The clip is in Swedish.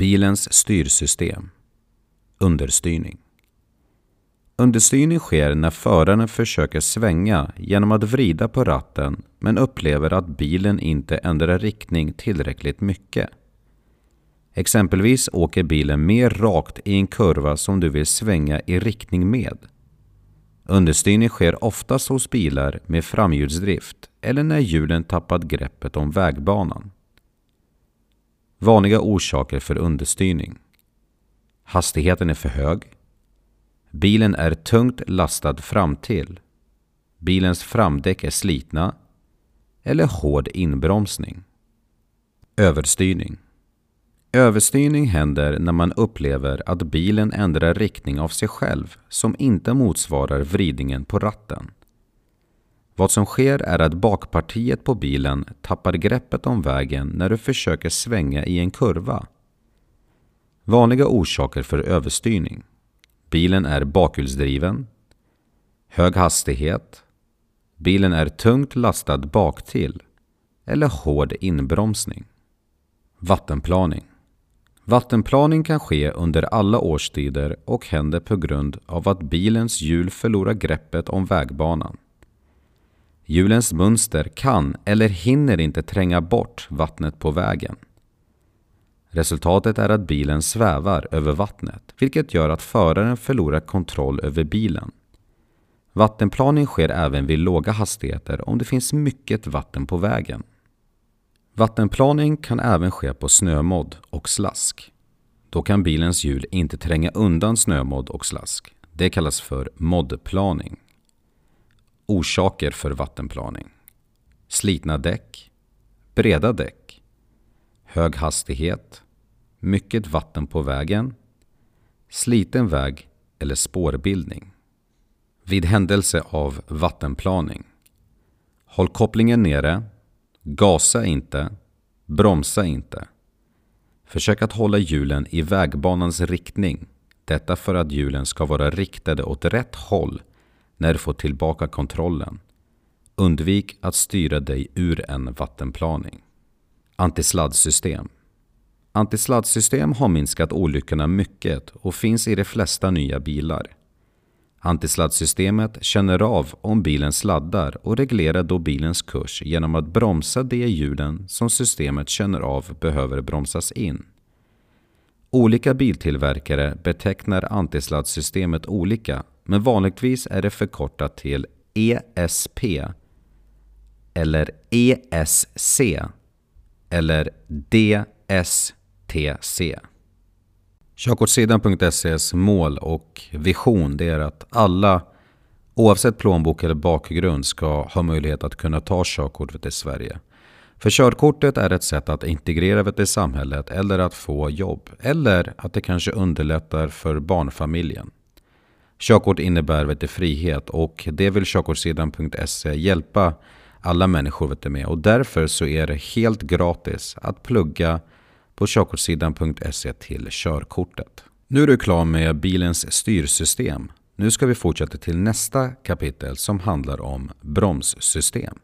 Bilens styrsystem Understyrning Understyrning sker när föraren försöker svänga genom att vrida på ratten men upplever att bilen inte ändrar riktning tillräckligt mycket. Exempelvis åker bilen mer rakt i en kurva som du vill svänga i riktning med. Understyrning sker oftast hos bilar med framhjulsdrift eller när hjulen tappat greppet om vägbanan. Vanliga orsaker för understyrning. Hastigheten är för hög. Bilen är tungt lastad framtill. Bilens framdäck är slitna. Eller hård inbromsning. Överstyrning. Överstyrning händer när man upplever att bilen ändrar riktning av sig själv som inte motsvarar vridningen på ratten. Vad som sker är att bakpartiet på bilen tappar greppet om vägen när du försöker svänga i en kurva. Vanliga orsaker för överstyrning. Bilen är bakhjulsdriven. Hög hastighet. Bilen är tungt lastad baktill. Eller hård inbromsning. Vattenplaning. Vattenplaning kan ske under alla årstider och händer på grund av att bilens hjul förlorar greppet om vägbanan. Hjulens mönster kan eller hinner inte tränga bort vattnet på vägen. Resultatet är att bilen svävar över vattnet, vilket gör att föraren förlorar kontroll över bilen. Vattenplaning sker även vid låga hastigheter om det finns mycket vatten på vägen. Vattenplaning kan även ske på snömodd och slask. Då kan bilens hjul inte tränga undan snömodd och slask. Det kallas för moddplaning. Orsaker för vattenplaning. Slitna däck. Breda däck. Hög hastighet. Mycket vatten på vägen. Sliten väg eller spårbildning. Vid händelse av vattenplaning. Håll kopplingen nere. Gasa inte. Bromsa inte. Försök att hålla hjulen i vägbanans riktning. Detta för att hjulen ska vara riktade åt rätt håll när du får tillbaka kontrollen. Undvik att styra dig ur en vattenplaning. Antisladdsystem Antisladdsystem har minskat olyckorna mycket och finns i de flesta nya bilar. Antisladdsystemet känner av om bilen sladdar och reglerar då bilens kurs genom att bromsa de hjulen som systemet känner av behöver bromsas in. Olika biltillverkare betecknar antisladdsystemet olika men vanligtvis är det förkortat till ESP eller ESC eller DSTC. Körkortssidan.ses mål och vision det är att alla oavsett plånbok eller bakgrund ska ha möjlighet att kunna ta körkort i Sverige. För körkortet är ett sätt att integrera i samhället eller att få jobb. Eller att det kanske underlättar för barnfamiljen. Körkort innebär vet du, frihet och det vill körkortssidan.se hjälpa alla människor vet du, med. Och därför så är det helt gratis att plugga på körkortssidan.se till körkortet. Nu är du klar med bilens styrsystem. Nu ska vi fortsätta till nästa kapitel som handlar om bromssystem.